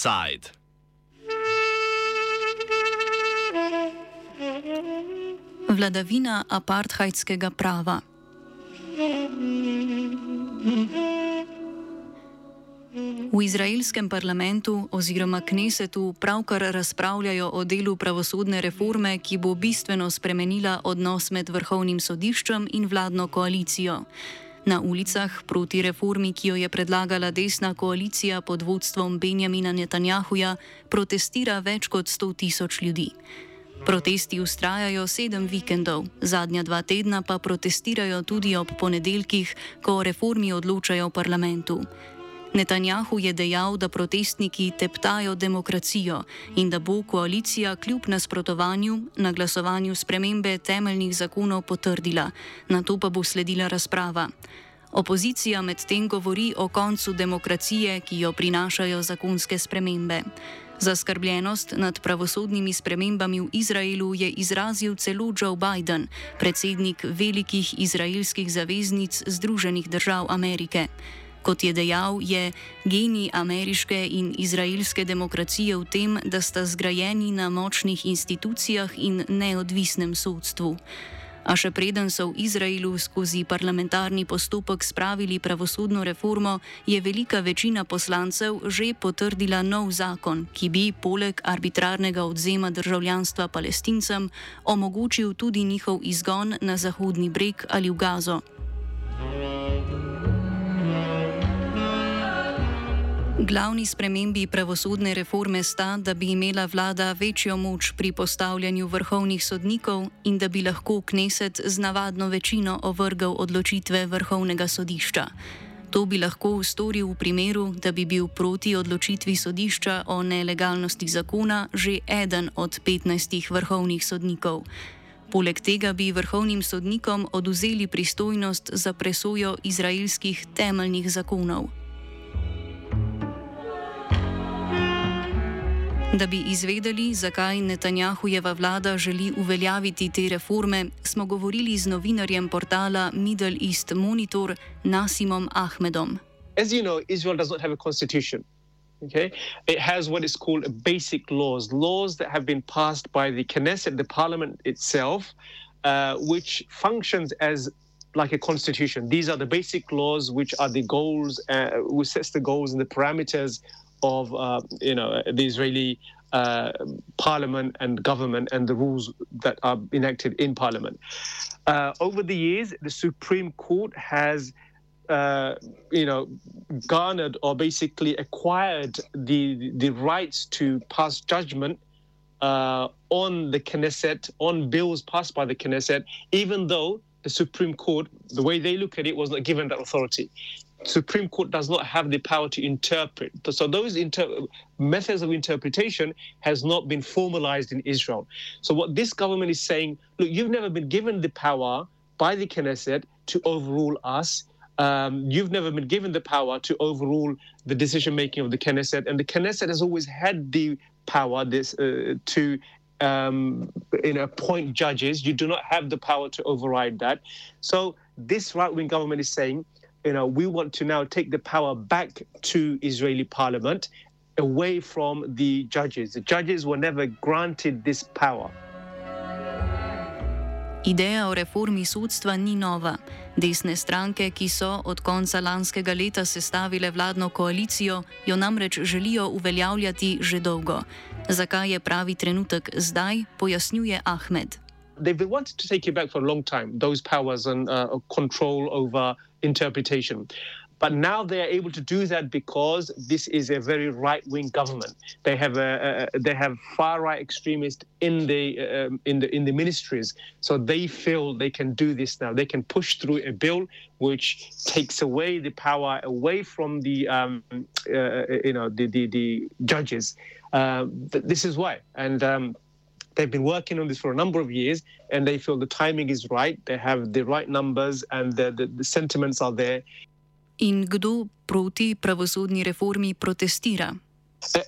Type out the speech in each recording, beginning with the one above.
Side. Vladavina apartheidskega prava. V izraelskem parlamentu oziroma knesetu pravkar razpravljajo o delu pravosodne reforme, ki bo bistveno spremenila odnos med vrhovnim sodiščem in vladno koalicijo. Na ulicah proti reformi, ki jo je predlagala desna koalicija pod vodstvom Benjamina Netanjahuja, protestira več kot 100 tisoč ljudi. Protesti ustrajajo sedem vikendov, zadnja dva tedna pa protestirajo tudi ob ponedeljkih, ko o reformi odločajo v parlamentu. Netanjahu je dejal, da protestniki teptajo demokracijo in da bo koalicija kljub nasprotovanju na glasovanju spremembe temeljnih zakonov potrdila, na to pa bo sledila razprava. Opozicija medtem govori o koncu demokracije, ki jo prinašajo zakonske spremembe. Zaskrbljenost nad pravosodnimi spremembami v Izraelu je izrazil celo Joe Biden, predsednik velikih izraelskih zaveznic Združenih držav Amerike. Kot je dejal, je genij ameriške in izraelske demokracije v tem, da sta zgrajeni na močnih institucijah in neodvisnem sodstvu. A še preden so v Izraelu skozi parlamentarni postopek spravili pravosodno reformo, je velika večina poslancev že potrdila nov zakon, ki bi poleg arbitrarnega odzema državljanstva palestincem omogočil tudi njihov izgon na Zahodni breg ali v Gazo. Glavni spremembi pravosodne reforme sta, da bi imela vlada večjo moč pri postavljanju vrhovnih sodnikov in da bi lahko kneset z navadno večino ovrgal odločitve vrhovnega sodišča. To bi lahko storil v primeru, da bi bil proti odločitvi sodišča o nelegalnosti zakona že eden od 15 vrhovnih sodnikov. Poleg tega bi vrhovnim sodnikom oduzeli pristojnost za presojo izraelskih temeljnih zakonov. Da bi izvedeli, zakaj Netanjahujeva vlada želi uveljaviti te reforme, smo govorili z novinarjem portala Middle East Monitor Nasimom Ahmedom. As you know, Israel does not have a constitution. Okay, it has what is called basic laws, laws that have been passed by the Knesset, the parliament itself, uh, which functions as like a constitution. These are the basic laws, which are the goals, uh, which sets the goals and the parameters of uh, you know the Israeli uh, parliament and government and the rules that are enacted in parliament. Uh, over the years, the Supreme Court has. Uh, you know, garnered or basically acquired the the rights to pass judgment uh, on the Knesset, on bills passed by the Knesset, even though the Supreme Court, the way they look at it, was not given that authority. Supreme Court does not have the power to interpret. So those inter- methods of interpretation has not been formalized in Israel. So what this government is saying, look, you've never been given the power by the Knesset to overrule us. Um, you've never been given the power to overrule the decision making of the Knesset, and the Knesset has always had the power this uh, to um, you know, appoint judges. You do not have the power to override that. So this right-wing government is saying you know, we want to now take the power back to Israeli parliament away from the judges. The judges were never granted this power. Ideja o reformi sodstva ni nova. Desne stranke, ki so od konca lanskega leta sestavile vladno koalicijo, jo namreč želijo uveljavljati že dolgo. Zakaj je pravi trenutek zdaj, pojasnjuje Ahmed. They've been wanting to take it back for a long time, those powers and uh, control over interpretation. But now they are able to do that because this is a very right-wing government. They have a, they have far-right extremists in the um, in the in the ministries, so they feel they can do this now. They can push through a bill which takes away the power away from the um, uh, you know the the, the judges. Uh, this is why, and. Um, They've been working on this for a number of years and they feel the timing is right. They have the right numbers and the, the, the sentiments are there. In kdo proti pravosodni reformi protestira?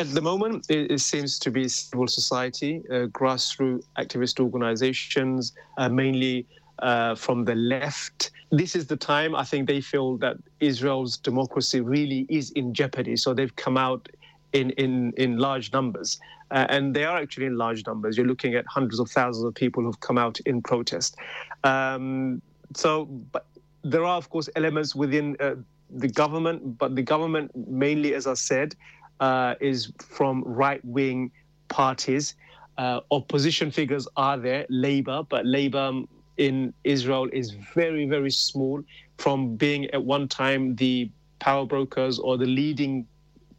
At the moment, it, it seems to be civil society, uh, grassroots activist organizations, uh, mainly uh, from the left. This is the time I think they feel that Israel's democracy really is in jeopardy. So they've come out in, in, in large numbers. Uh, and they are actually in large numbers. You're looking at hundreds of thousands of people who've come out in protest. Um, so, but there are, of course, elements within uh, the government, but the government, mainly, as I said, uh, is from right wing parties. Uh, opposition figures are there, Labour, but Labour in Israel is very, very small from being at one time the power brokers or the leading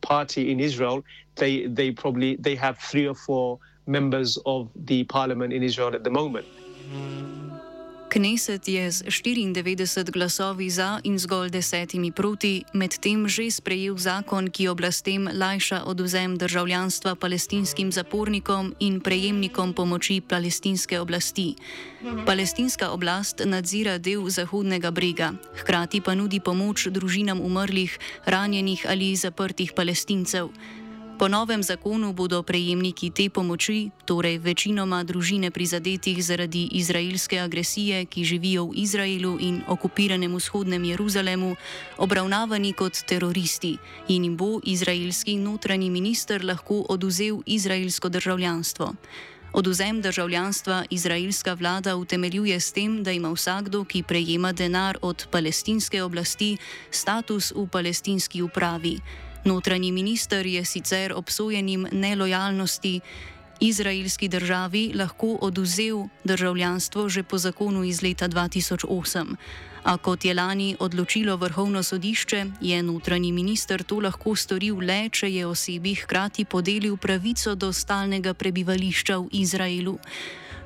party in Israel. They, they probably they have three or four members of the parliament in Israel at the moment. Kneset je z 94 glasovi za in zgolj desetimi proti, medtem že sprejel zakon, ki oblastem lajša odvzem državljanstva palestinskim zapornikom in prejemnikom pomoči palestinske oblasti. Palestinska oblast nadzira del Zahodnega brega, hkrati pa nudi pomoč družinam umrlih, ranjenih ali zaprtih palestincev. Po novem zakonu bodo prejemniki te pomoči, torej večinoma družine prizadetih zaradi izraelske agresije, ki živijo v Izraelu in okupiranem vzhodnem Jeruzalemu, obravnavani kot teroristi in jim bo izraelski notranji minister lahko oduzel izraelsko državljanstvo. Oduzem državljanstva izraelska vlada utemeljuje s tem, da ima vsakdo, ki prejema denar od palestinske oblasti, status v palestinski upravi. Notranji minister je sicer obsojenim nelojalnosti izraelski državi lahko oduzel državljanstvo že po zakonu iz leta 2008. A kot je lani odločilo vrhovno sodišče, je notranji minister to lahko storil le, če je osebi hkrati podelil pravico do stalnega prebivališča v Izraelu.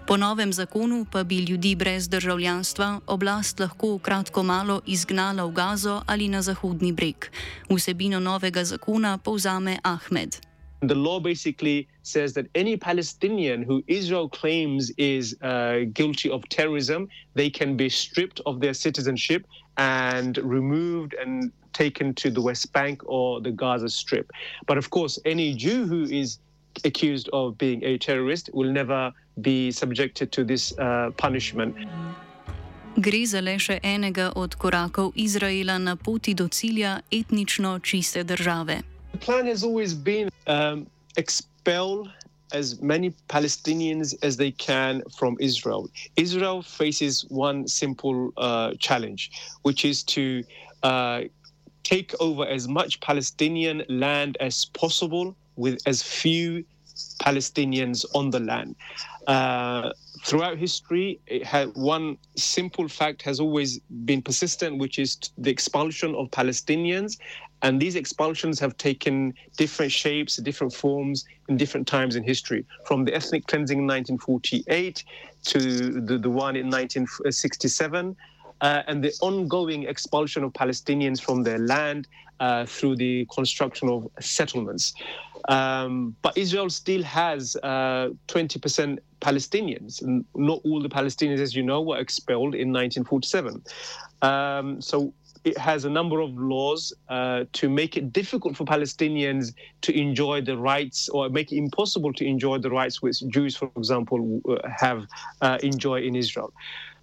Po novem zakonu pa bi ljudi brez državljanstva oblast lahko kratko malo izgnala v Gazo ali na Zahodni breg. Vsebino novega zakona povzame Ahmed. The law basically says that any Palestinian who Israel claims is uh, guilty of terrorism, they can be stripped of their citizenship and removed and taken to the West Bank or the Gaza Strip. But of course, any Jew who is accused of being a terrorist will never be subjected to this uh, punishment. Gre za le še enega od korakov Izraela na poti do cilja etnično čiste države. The plan has always been um, expel as many Palestinians as they can from Israel. Israel faces one simple uh, challenge, which is to uh, take over as much Palestinian land as possible with as few Palestinians on the land. Uh, throughout history, had, one simple fact has always been persistent, which is the expulsion of Palestinians. And these expulsions have taken different shapes, different forms in different times in history, from the ethnic cleansing in 1948 to the, the one in 1967. Uh, and the ongoing expulsion of Palestinians from their land uh, through the construction of settlements. Um, but Israel still has uh, 20% Palestinians. Not all the Palestinians, as you know, were expelled in 1947. Um, so it has a number of laws uh, to make it difficult for Palestinians to enjoy the rights or make it impossible to enjoy the rights which Jews, for example, have uh, enjoy in Israel.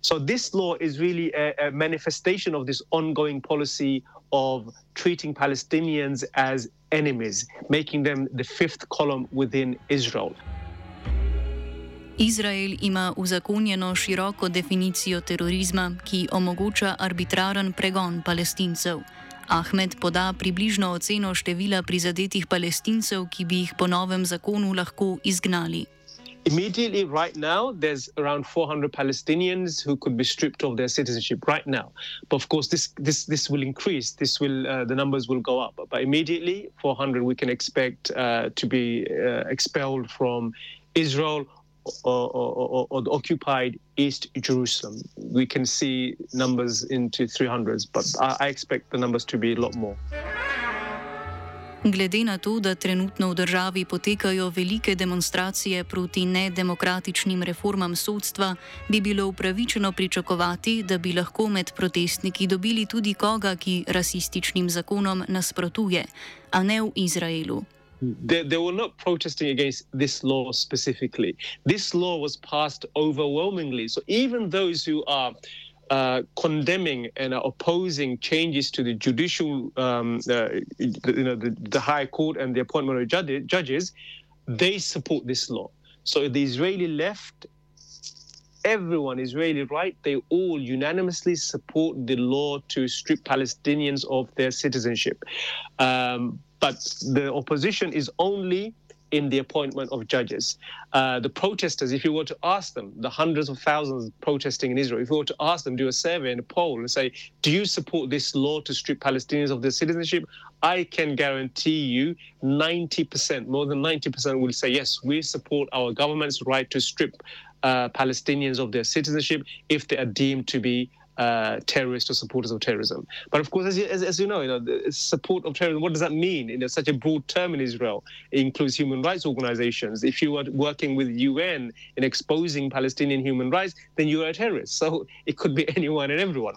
So this law is really a, a manifestation of this ongoing policy of treating Palestinians as enemies, making them the fifth column within Israel. Izrael ima uzakonjeno široko definicijo terorizma, ki omogoča arbitraren pregon palestincev. Ahmed poda približno oceno števila prizadetih palestincev, ki bi jih po novem zakonu lahko izgnali. Immediately, right now, there's around 400 Palestinians who could be stripped of their citizenship right now. But of course, this this this will increase. This will uh, the numbers will go up. But immediately, 400 we can expect uh, to be uh, expelled from Israel or, or, or, the occupied East Jerusalem. We can see numbers into 300s, but I, I expect the numbers to be a lot more. Glede na to, da trenutno v državi potekajo velike demonstracije proti nedemokratičnim reformam sodstva, bi bilo upravičeno pričakovati, da bi lahko med protestniki dobili tudi koga, ki rasističnim zakonom nasprotuje, a ne v Izraelu. They, they were not protesting against this law specifically. This law was passed overwhelmingly. So even those who are uh, condemning and opposing changes to the judicial, um, uh, you know, the, the, High Court and the appointment of judges, they support this law. So the Israeli left, everyone, Israeli right, they all unanimously support the law to strip Palestinians of their citizenship. Um, but the opposition is only in the appointment of judges. Uh, the protesters, if you were to ask them, the hundreds of thousands protesting in Israel, if you were to ask them, do a survey and a poll and say, do you support this law to strip Palestinians of their citizenship? I can guarantee you 90%, more than 90% will say, yes, we support our government's right to strip uh, Palestinians of their citizenship if they are deemed to be uh, terrorists or supporters of terrorism. But of course, as you, as, as you know, you know, the support of terrorism, what does that mean? You know, such a broad term in Israel. It includes human rights organizations. If you are working with UN in exposing Palestinian human rights, then you are a terrorist. So it could be anyone and everyone.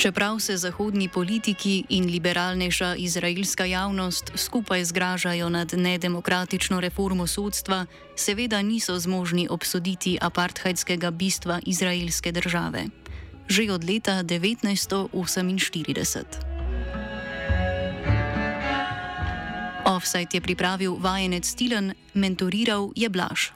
Čeprav se zahodni politiki in liberalnejša izraelska javnost skupaj zgražajo nad nedemokratično reformo sodstva, seveda niso zmožni obsoditi apartheidskega bistva izraelske države. Že od leta 1948. Offside je pripravil vajenec Stilen, mentoriral je Blaž.